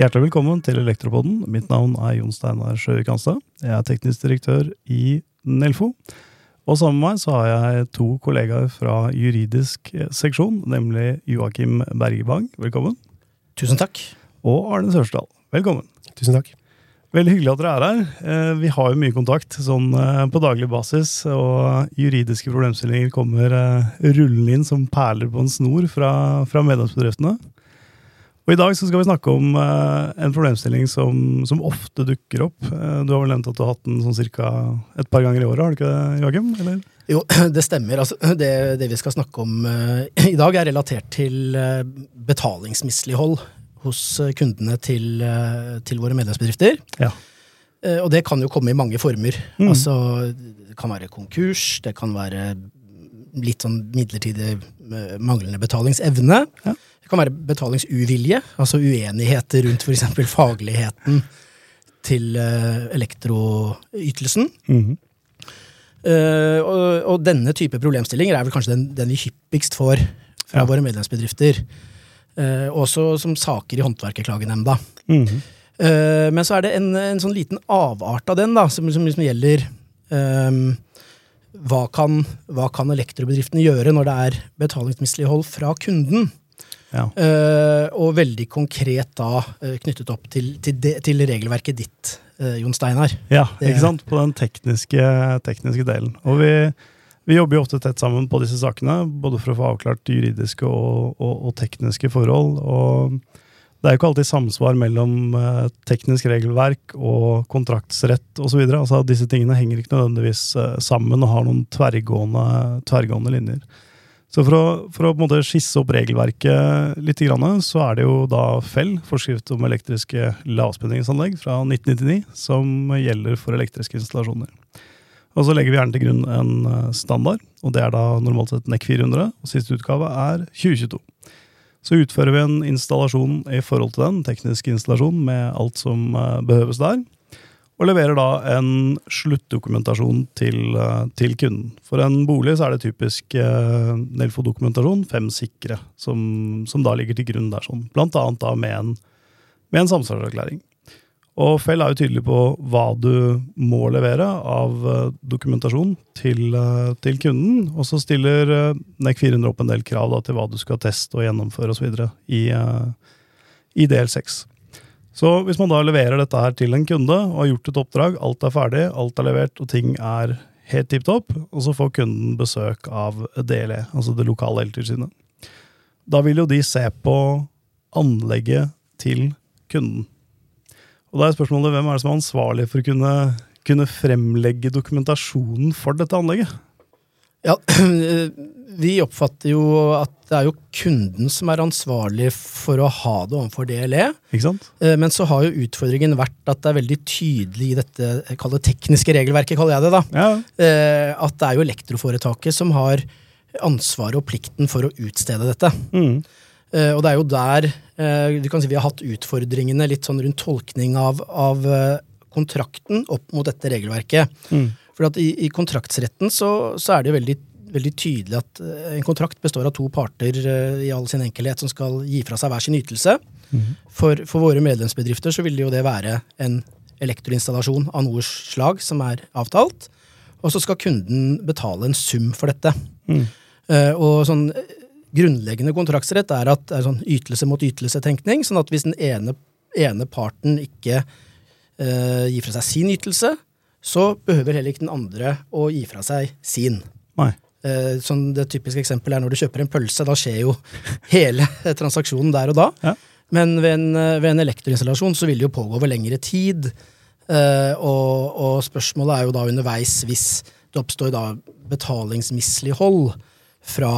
Hjertelig velkommen til Elektropodden. Mitt navn er Jon Steinar Sjøvik Hanstad. Jeg er teknisk direktør i Nelfo. Og sammen med meg så har jeg to kollegaer fra juridisk seksjon, nemlig Joakim Bergebang, velkommen. Tusen takk. Og Arne Sørsdal, velkommen. Tusen takk. Veldig hyggelig at dere er her. Eh, vi har jo mye kontakt sånn eh, på daglig basis, og juridiske problemstillinger kommer eh, rullende inn som perler på en snor fra, fra medlemsbedriftene. Og I dag så skal vi snakke om en problemstilling som, som, ofte dukker opp. Du har vel nevnt at du har hatt den sånn cirka et par ganger i året, har du ikke det, Joakim? Eller? Jo, det stemmer. Altså, det, det, vi skal snakke om i dag, er relatert til betalingsmislighold hos kundene til, uh, til våre medlemsbedrifter. Ja. og det kan jo komme i mange former. Mm. Altså, det kan være konkurs, det kan være litt sånn midlertidig manglende betalingsevne. Ja. Det kan være betalingsuvilje, altså uenigheter rundt f.eks. fagligheten til elektroytelsen. Mm uh, og, og, denne type problemstillinger er vel kanskje den, den vi hyppigst får fra ja. våre medlemsbedrifter. Uh, også som saker i Håndverkerklagenemnda. Mm -hmm. men så er det en, en, sånn liten avart av den, da, som, som som gjelder hva kan, hva kan elektrobedriftene gjøre når det er betalingsmislighold fra kunden? Ja. Uh, og veldig konkret da uh, knyttet opp til, til, de, til regelverket ditt, uh, Jon Steinar. Ja, det, ikke sant? På den tekniske, tekniske delen. Og vi, vi, jobber jo ofte tett sammen på disse sakene, både for å få avklart juridiske og, og, og tekniske forhold. og det er jo ikke alltid samsvar mellom teknisk regelverk og kontraktsrett osv. Altså, disse tingene henger ikke nødvendigvis sammen og har noen tverrgående, tverrgående linjer. Så for å, for å, på en måte skisse opp regelverket litt, så er det jo da FELL, forskrift om elektriske lavspenningsanlegg fra 1999, som gjelder for elektriske installasjoner. Og så legger vi gjerne til grunn en eh, standard, og det er da normalt sett NEC 400, og siste utgave er 2022. Så utfører vi en installasjon i forhold til den, teknisk installasjon med alt som eh, behøves der og leverer da en sluttdokumentasjon til, eh, til, kunden. For en bolig så er det typisk Nelfo-dokumentasjon, fem sikre, som, som, da ligger til grunn der. sånn. Blant annet da med en, med en samsvarserklæring. Og Fell er jo tydelig på hva du må levere av eh, dokumentasjon til, eh, til kunden. Og så stiller NEC 400 opp en del krav da, til hva du skal teste og gjennomføre osv. I, i DL6. Så hvis man da leverer dette her til en kunde og har gjort et oppdrag, alt er ferdig, alt er levert og ting er helt tipp topp, og så får kunden besøk av DLE, altså det lokale eltilsynet. Da vil jo de se på anlegget til kunden. Og da er spørsmålet hvem er det som er ansvarlig for å kunne, kunne fremlegge dokumentasjonen for dette anlegget? Ja, vi oppfatter jo at det er jo kunden som er ansvarlig for å ha det overfor DLE. Ikke sant? Eh, men så har jo utfordringen vært at det er veldig tydelig i dette det tekniske regelverket, kaller jeg det da, ja. Eh, at det er jo elektroforetaket som har ansvaret og plikten for å utstede dette. Mm. Eh, og det er jo der du kan si vi har hatt utfordringene litt sånn rundt tolkning av, av kontrakten opp mot dette regelverket. Mm. For at i, i kontraktsretten så, så, er det jo veldig, veldig, tydelig at eh, en kontrakt består av to parter i all sin enkelhet som skal gi fra seg hver sin ytelse. Mm. For, for, våre medlemsbedrifter så vil det jo det være en elektroinstallasjon av noe slag som er avtalt. Og så skal kunden betale en sum for dette. Mm. Uh, og sånn grunnleggende kontraktsrett er at det er sånn ytelse mot ytelse-tenkning. Sånn at hvis den ene, ene parten ikke uh, gir fra seg sin ytelse, så behøver heller ikke den andre å gi fra seg sin. Nei. Uh, sånn det typiske eksempelet er når du kjøper en pølse. Da skjer jo hele transaksjonen der og da. Ja. Men ved en, ved en, elektroinstallasjon så vil det jo pågå over lengre tid. Uh, og, og, spørsmålet er jo da underveis, hvis det oppstår da betalingsmislighold fra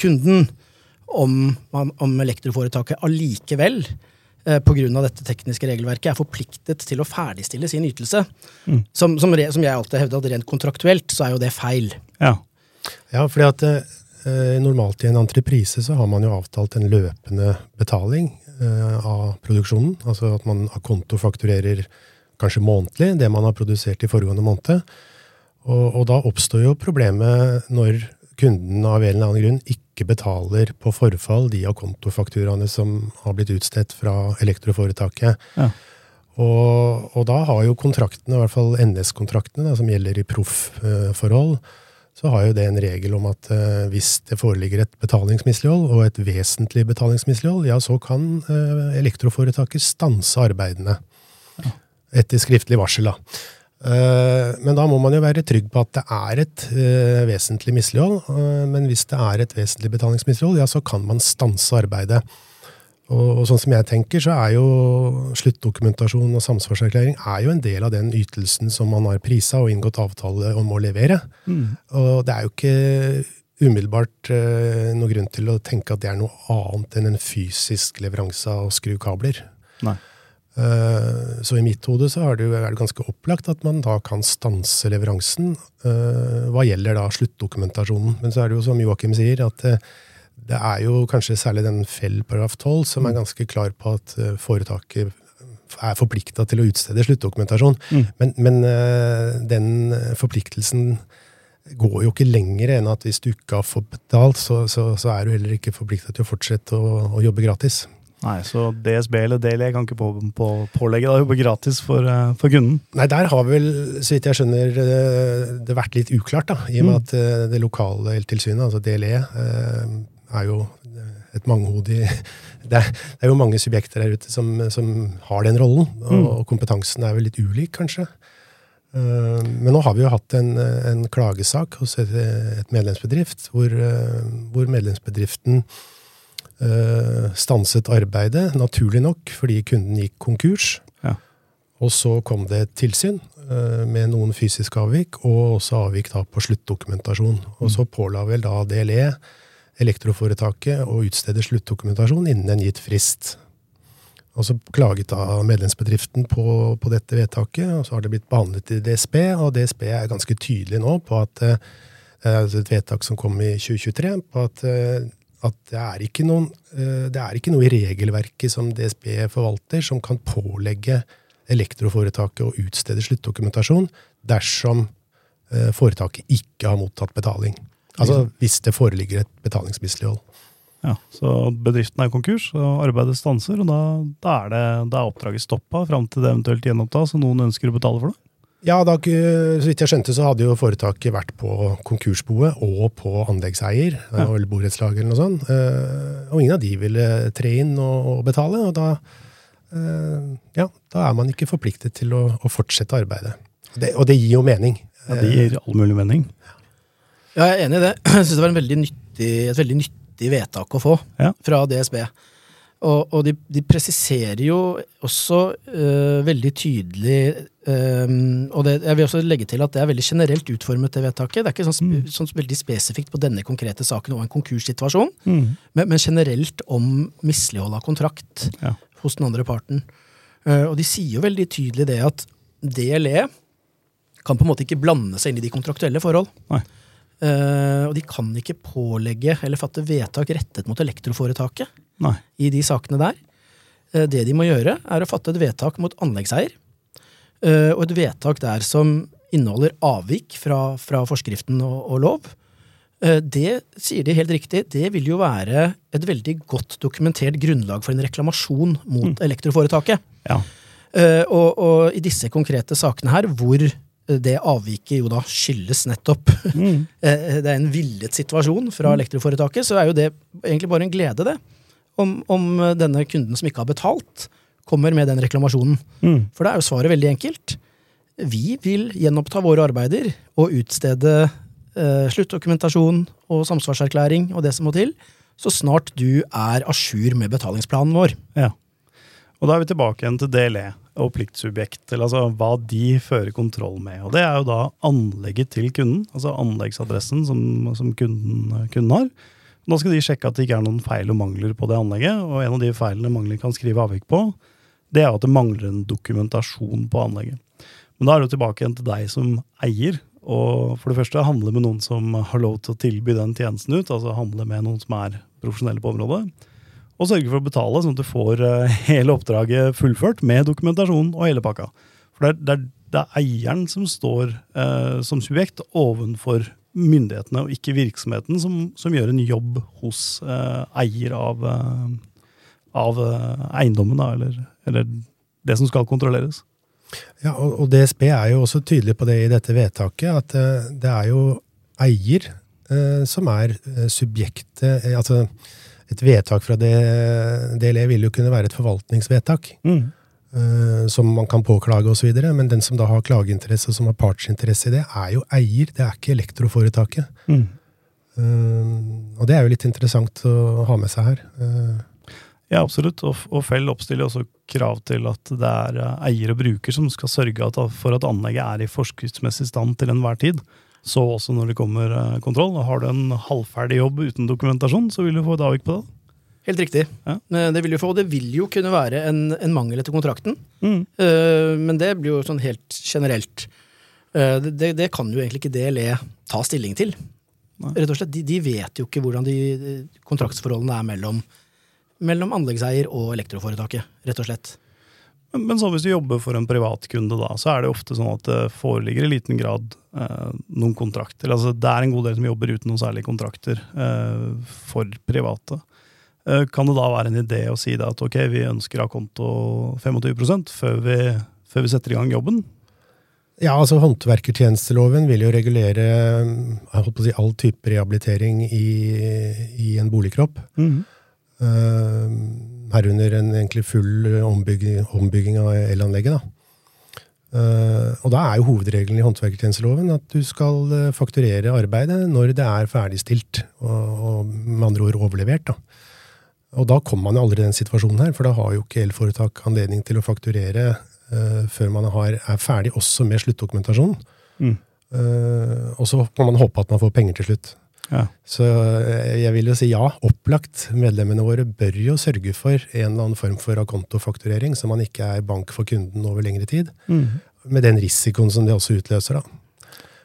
kunden, om, om elektroforetaket allikevel Eh, pga. dette tekniske regelverket er forpliktet til å ferdigstille sin ytelse. Mm. Som, som, som, jeg alltid hevder at rent kontraktuelt så er jo det feil. Ja, ja fordi at eh, normalt i en entreprise så har man jo avtalt en løpende betaling eh, av produksjonen. Altså at man av konto fakturerer kanskje månedlig det man har produsert i foregående måned. Og, og da oppstår jo problemet når kunden av en eller annen grunn ikke betaler på forfall de av kontofakturaene som har blitt utstedt fra elektroforetaket. Ja. Og, og, da har jo kontraktene, i hvert fall NS-kontraktene, som gjelder i proffforhold, så har jo det en regel om at uh, hvis det foreligger et betalingsmislighold, og et vesentlig betalingsmislighold, ja, så kan uh, elektroforetaket stanse arbeidene. Ja. Etter skriftlig varsel, da. Uh, men da må man jo være trygg på at det er et vesentlig mislighold. men hvis det er et vesentlig betalingsmislighold, ja, så kan man stanse arbeidet. Og, sånn som jeg tenker, så er jo sluttdokumentasjon og samsvarserklæring er jo en del av den ytelsen som man har prisa og inngått avtale om å levere. Mm. Og det er jo ikke umiddelbart uh, noe grunn til å tenke at det er noe annet enn en fysisk leveranse av skrukabler. Nei. Uh, så i mitt hode så er det, er det, ganske opplagt at man da kan stanse leveransen uh, hva gjelder da sluttdokumentasjonen. Men så er det jo som Joakim sier, at det er jo kanskje særlig den Fell paragraf 12 som er mm. ganske klar på at eh, foretaket er forplikta til å utstede sluttdokumentasjon. Mm. Men, men, eh, den forpliktelsen går jo ikke lenger enn at hvis du ikke har fått betalt, så, så, så er du heller ikke forplikta til å fortsette å, å, jobbe gratis. Nei, Så DSB eller DLE kan ikke på, på, pålegge deg å jobbe gratis for, eh, for, kunden? Nei, der har vel, så vidt jeg skjønner, det vært litt uklart. da, I og med mm. at det lokale eltilsynet, altså DLE, er jo et mangehodig det er, det er, jo mange subjekter der ute som, som har den rollen, og, mm. og, kompetansen er vel litt ulik, kanskje. Men nå har vi jo hatt en, en klagesak hos et, et medlemsbedrift, hvor, hvor medlemsbedriften stanset arbeidet, naturlig nok, fordi kunden gikk konkurs. Ja. Og så kom det et tilsyn med noen fysiske avvik, og også avvik da på sluttdokumentasjon. Og så påla vel da DLE elektroforetaket å utstede sluttdokumentasjon innen en gitt frist. Og Så klaget da medlemsbedriften på, på, dette vedtaket, og så har det blitt behandlet i DSB. Og DSB er ganske tydelig nå på at eh, det er et vedtak som kom i 2023, på at, eh, at det, er ikke noen, eh, det er ikke noe i regelverket som DSB forvalter, som kan pålegge elektroforetaket å utstede sluttdokumentasjon dersom foretaket ikke har mottatt betaling. Altså hvis det foreligger et betalingsmislighold. Ja, Så bedriften er konkurs, og arbeidet stanser, og da, da, er, det, da er, oppdraget stoppa fram til det eventuelt gjenopptas, og noen ønsker å betale for det? Ja, da, så vidt jeg skjønte, så hadde jo foretaket vært på konkursboet og på anleggseier, ja. eller borettslag eller noe sånt. Eh, og ingen av de ville tre inn og, betale, og da, eh, ja, da er man ikke forpliktet til å, å fortsette arbeidet. Det, og det gir jo mening. Ja, Det gir all mulig mening. Ja, jeg er enig i det. Jeg syns det var veldig nyttig, et veldig nyttig vedtak å få ja. fra DSB. Og, og de, de, presiserer jo også uh, veldig tydelig um, Og det, jeg vil også legge til at det er veldig generelt utformet, det vedtaket. Det er ikke sånn, mm. sånn veldig spesifikt på denne konkrete saken og en konkurssituasjon, mm. men, men, generelt om mislighold av kontrakt ja. hos den andre parten. Uh, og de sier jo veldig tydelig det at DLE kan på en måte ikke blande seg inn i de kontraktuelle forhold. Nei. Uh, og de kan ikke pålegge eller fatte vedtak rettet mot elektroforetaket Nei. i de sakene der. Uh, det de må gjøre, er å fatte et vedtak mot anleggseier. Uh, og et vedtak der som inneholder avvik fra, fra forskriften og, og lov. Det sier de helt riktig, det vil jo være et veldig godt dokumentert grunnlag for en reklamasjon mot mm. elektroforetaket. Ja. Og, og i disse konkrete sakene her, hvor det avviket jo da skyldes nettopp mm. Eh, det er en villet situasjon fra mm. elektroforetaket, så er jo det egentlig bare en glede, det. Om, om denne kunden som ikke har betalt, kommer med den reklamasjonen. Mm. For da er jo svaret veldig enkelt. Vi vil gjenoppta våre arbeider og utstede eh, sluttdokumentasjon og samsvarserklæring og det som må til, så snart du er a jour med betalingsplanen vår. Ja. Og da er vi tilbake igjen til DLE og pliktsubjekt, eller altså hva de fører kontroll med. Og det er jo da anlegget til kunden, altså anleggsadressen som, som kunden, kunden, har. Da skal de sjekke at det ikke er noen feil og mangler på det anlegget, og en av de feilene mangler kan skrive avvik på, det er at det mangler en dokumentasjon på anlegget. Men da er det jo tilbake igjen til deg som eier, og for det første handle med noen som har lov til å tilby den tjenesten ut, altså handle med noen som er profesjonelle på området og sørge for å betale, sånn at du får uh, hele oppdraget fullført med dokumentasjon og hele pakka. For det er, det er, det er eieren som står eh, som subjekt ovenfor myndighetene og ikke virksomheten som, som gjør en jobb hos eh, eier av, eh, av eh, eiendommen, da, eller, eller, det som skal kontrolleres. Ja, og, og, DSB er jo også tydelig på det i dette vedtaket, at eh, det er jo eier eh, som er eh, subjektet altså Et vedtak fra DLE vil jo kunne være et forvaltningsvedtak. Mm. Uh, som man kan påklage osv. Men den som da har klageinteresse som har partsinteresse i det, er jo eier, det er ikke elektroforetaket. Mm. Uh, og det er jo litt interessant å ha med seg her. Uh, ja, absolutt. Og, og Fell oppstiller også krav til at det er eier og bruker som skal sørge for at anlegget er i forskriftsmessig stand til enhver tid. Så også når det kommer kontroll. Har du en halvferdig jobb uten dokumentasjon, så vil du få et avvik på det. Helt riktig. Ja. Eh, det vil jo få, og det vil jo kunne være en, en mangel etter kontrakten. Mm. Uh, men det blir jo sånn helt generelt. Uh, det, det, kan jo egentlig ikke DLE ta stilling til. Nei. Rett og slett, de, de, vet jo ikke hvordan de kontraktsforholdene er mellom, mellom anleggseier og elektroforetaket, rett og slett. Men, men så hvis du jobber for en privatkunde, da, så er det ofte sånn at det foreligger i liten grad eh, noen kontrakter. Altså, det er en god del som jobber uten noen særlige kontrakter eh, for private. Eh, kan det da være en idé å si at ok, vi ønsker å ha konto 25 før vi, før vi setter i gang jobben? Ja, altså Håndverkertjenesteloven vil jo regulere si, all type rehabilitering i, i en boligkropp. Mm. Uh, herunder en egentlig full ombygging, ombygging av elanlegget. Uh, og da er jo hovedregelen i håndverkertjenesteloven at du skal fakturere arbeidet når det er ferdigstilt, og, og med andre ord overlevert. da. Og da kommer man jo aldri i den situasjonen her, for da har jo ikke elforetak anledning til å fakturere uh, før man har, er ferdig også med sluttdokumentasjonen. Mm. Uh, og så kan man håpe at man får penger til slutt. Ja. Så uh, jeg vil jo si ja, opplagt. Medlemmene våre bør jo sørge for en eller annen form for akontofakturering, så man ikke er bank for kunden over lengre tid. Mm. Med den risikoen som det også utløser, da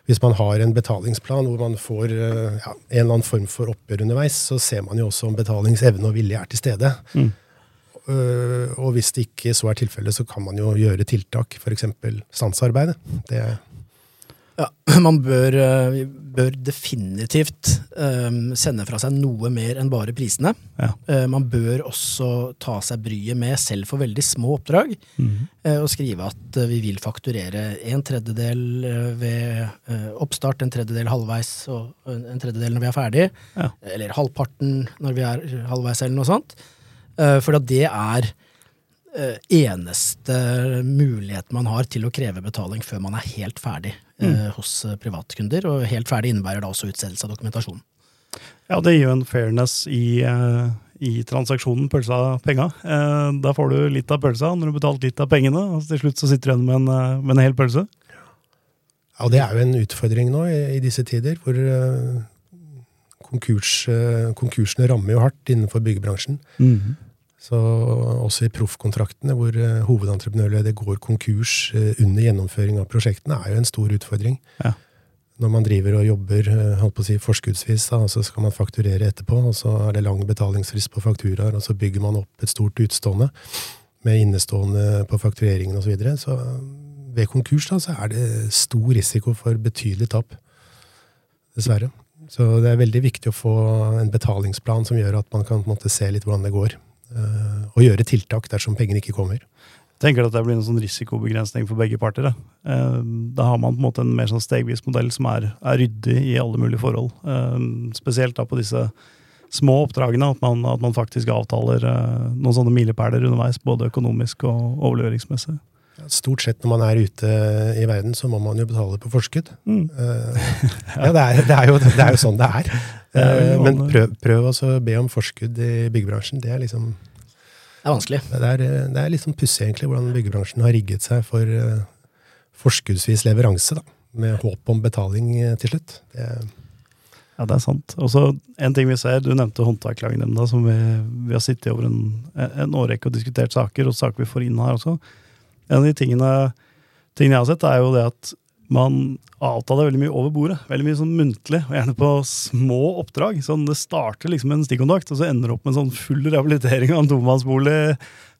hvis man har en betalingsplan hvor man får eh, ja, en eller annen form for oppgjør underveis, så ser man jo også om betalingsevne og vilje er til stede. Mm. Uh, og hvis det ikke så er tilfellet, så kan man jo gjøre tiltak, f.eks. stansearbeidet. Det ja, man bør, eh, bør definitivt um, sende fra seg noe mer enn bare prisene. Ja. Uh, man bør også ta seg bryet med, selv for veldig små oppdrag, mm. uh, og skrive at uh, vi vil fakturere en tredjedel ved oppstart, en tredjedel halvveis og en tredjedel når vi er ferdig. Ja. Eller halvparten når vi er halvveis, eller noe sånt. for det er eneste mulighet man har til å kreve betaling før man er helt ferdig mm. Eh, hos eh, privatkunder. Og helt ferdig innebærer da også utstedelse av dokumentasjon. Ja, det gir jo en fairness i, eh, i transaksjonen, pølsa penga. Da får du litt av pølsa når du har betalt litt av pengene, og til slutt så sitter du igjen med en, med en hel pølse. Ja, og det er jo en utfordring nå i, i disse tider, hvor konkurs, konkursene rammer jo hardt innenfor byggebransjen. Mm -hmm. Så også i proffkontraktene, hvor uh, hovedentreprenørleddet går konkurs uh, under gjennomføring av prosjektene, er jo en stor utfordring. Ja. Når man driver og jobber uh, holdt på å si forskuddsvis, da, så skal man fakturere etterpå, og så er det lang betalingsfrist på fakturaer, og så bygger man opp et stort utstående med innestående på faktureringen osv. Så, videre. så ved konkurs da, så er det stor risiko for betydelig tap. Dessverre. Så det er veldig viktig å få en betalingsplan som gjør at man kan måte, se litt hvordan det går. Eh, og gjøre tiltak dersom pengene ikke kommer. Jeg tenker at det blir en sånn risikobegrensning for begge parter. Da, eh, da har man på en måte en mer sånn stegvis modell som er, er, ryddig i alle mulige forhold. Eh, spesielt da på disse små oppdragene, at man, at man faktisk avtaler noen sånne milepæler underveis, både økonomisk og overleveringsmessig. Stort sett når man er ute i verden, så må man jo betale på forskudd. Mm. ja, det er, det, er jo, det er, jo, sånn det er. Uh, men prøv, prøv å be om forskudd i byggebransjen. Det er liksom Det er vanskelig. Det er, det er litt sånn pussig, egentlig, hvordan byggebransjen har rigget seg for forskuddsvis leveranse, da, med håp om betaling til slutt. Det, ja, det er sant. Og så en ting vi ser, Du nevnte Håndverklagenemnda, som vi, vi, har sittet over en, en årrekke og diskutert saker, og saker vi får inn her også. En av de tingene, tingene jeg har sett, er jo det at man avtaler veldig mye over bordet. Veldig mye sånn muntlig, og gjerne på små oppdrag. Sånn, det starter liksom en stikkontakt, og så ender det opp med en sånn full rehabilitering av en tomannsbolig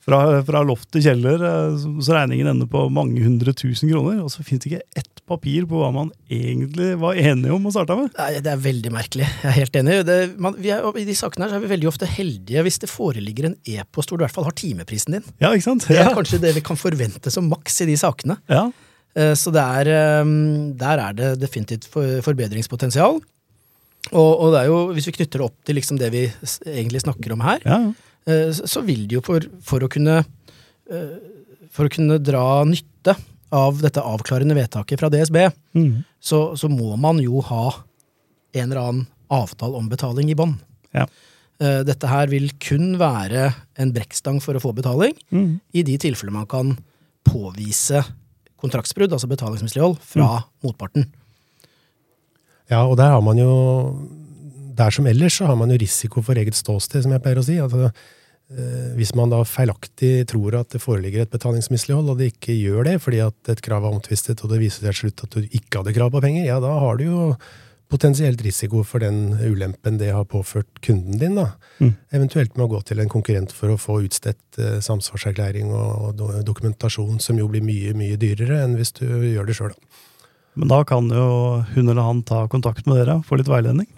fra, fra loft til kjeller. Eh, så regningen ender på mange hundre tusen kroner, og så fins det ikke ett papir på hva man egentlig var enige om å starte med. Nei, Det er veldig merkelig. Jeg er helt enig. Det, man, er, I de sakene her så er vi veldig ofte heldige hvis det foreligger en e-post hvor du i hvert fall har timeprisen din. Ja, ikke sant? Det er ja. kanskje det vi kan forvente som maks i de sakene. Ja. Eh, så er, ehm, der er det definitivt forbedringspotensial. Og, og, det er jo, hvis vi knytter det opp til liksom det vi egentlig snakker om her, ja. Eh, så vil det jo for, for, å kunne eh, For å kunne dra nytte av dette avklarende vedtaket fra DSB, mm. så, så, må man jo ha en eller annen avtale om betaling i bånn. Ja. Eh, dette her vil kun være en brekkstang for å få betaling, mm. i de tilfeller man kan påvise kontraktsbrudd, altså betalingsmislighold, fra mm. motparten. Ja, og der har man jo Der som ellers så har man jo risiko for eget ståsted, som jeg pleier å si. Altså, hvis man da feilaktig tror at det foreligger et betalingsmislighold, og det ikke gjør det fordi at et krav er omtvistet, og det viser seg til slutt at du ikke hadde krav på penger, ja, da har du jo potensielt risiko for den ulempen det har påført kunden din. da. Mm. Eventuelt med å gå til en konkurrent for å få utstedt eh, samsvarserklæring og do dokumentasjon, som jo blir mye, mye dyrere enn hvis du gjør det sjøl. Men da kan jo hun eller han ta kontakt med dere, og få litt veiledning?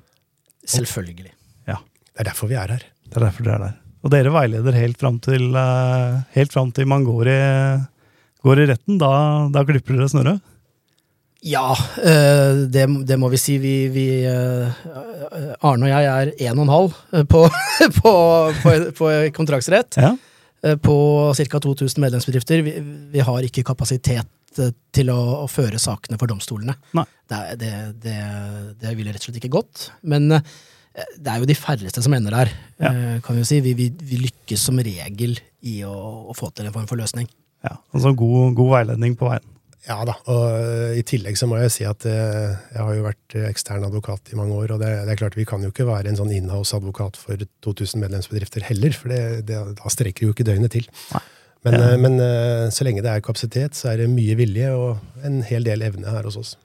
Selvfølgelig. Ja. Det er derfor vi er her. Det er derfor dere er der. Og dere veileder helt fram til, uh, helt fram til man går i, går i retten. Da, da, klipper dere snøret? Ja, uh, det, det, må vi si. Vi, vi uh, Arne og jeg er én og en halv på, på, på, på kontraktsrett. Ja. På ca. 2000 medlemsbedrifter. Vi, vi, har ikke kapasitet til å, å føre sakene for domstolene. Det, det, det ville rett og slett ikke gått. Men det er jo de færreste som ender der, ja. Eh, kan vi jo si. Vi, vi, vi, lykkes som regel i å, å, få til en form for løsning. Ja, altså god, god veiledning på veien. Ja da, og eh, i tillegg så må jeg si at eh, jeg har jo vært ekstern advokat i mange år, og det, det er klart vi kan jo ikke være en sånn inhouse-advokat for 2000 medlemsbedrifter heller, for det, det, da strekker jo ikke døgnet til. Men, ja. men, så lenge det er kapasitet, så er det mye vilje og en hel del evne her hos oss.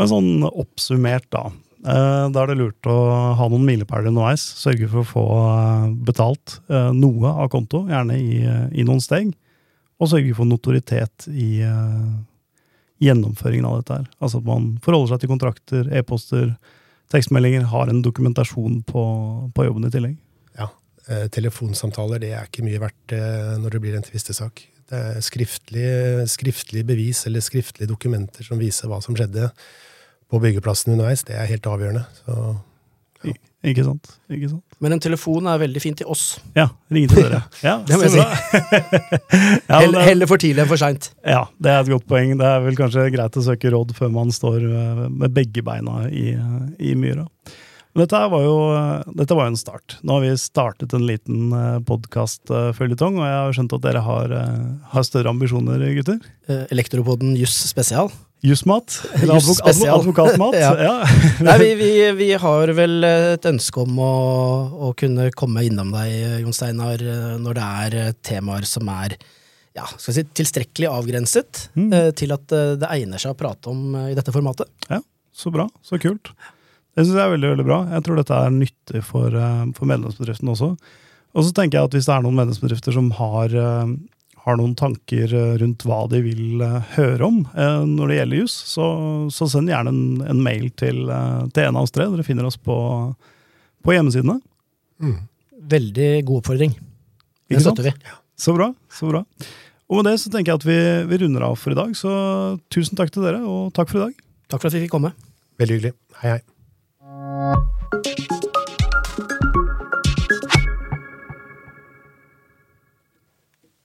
Men sånn oppsummert, da. Eh, da er det lurt å ha noen milepæler underveis. Sørge for å få eh, betalt eh, noe av konto, gjerne i, i noen steg. Og sørge for notoritet i gjennomføringen av dette. her. Altså at man forholder seg til kontrakter, e-poster, tekstmeldinger, har en dokumentasjon på, på jobben i tillegg. Ja. Telefonsamtaler det er ikke mye verdt når det blir en tvistesak. Det er skriftlige skriftlig bevis eller skriftlige dokumenter som viser hva som skjedde på byggeplassen underveis, det er helt avgjørende. Så, ja. Ikke sant. Ikke sant. Men en telefon er veldig fint til oss. Ja, ringe til dere. Ja, det må jeg si. ja, Heller, heller for tidlig enn for seint. Ja, det er et godt poeng. Det er vel kanskje greit å søke råd før man står eh, med begge beina i, i myra. Men dette var, jo, dette var jo en start. Nå har vi startet en liten eh, podkastføljetong, og jeg har skjønt at dere har, eh, har større ambisjoner, gutter? Elektropoden Juss spesial. Jussmat? Eller advok advokatmat? ja. ja. Nei, vi, vi, vi, har vel et ønske om å, å, kunne komme innom deg, Jon Steinar, når det er temaer som er ja, skal si, tilstrekkelig avgrenset mm. Eh, til at eh, det egner seg å prate om eh, i dette formatet. Ja, så bra. Så kult. Det syns jeg er veldig veldig bra. Jeg tror dette er nyttig for, for medlemsbedriften også. Og så tenker jeg at hvis det er noen medlemsbedrifter som har har noen tanker eh, rundt hva de vil eh, høre om eh, når det gjelder jus, så, så, send gjerne en, en mail til, til, en av oss tre. Dere finner oss på, på hjemmesidene. Mm. Veldig god oppfordring. Den støtter vi. Så bra. så bra. Og med det så tenker jeg at vi, vi, runder av for i dag. Så tusen takk til dere, og takk for i dag. Takk for at vi fikk komme. Veldig hyggelig. Hei, hei.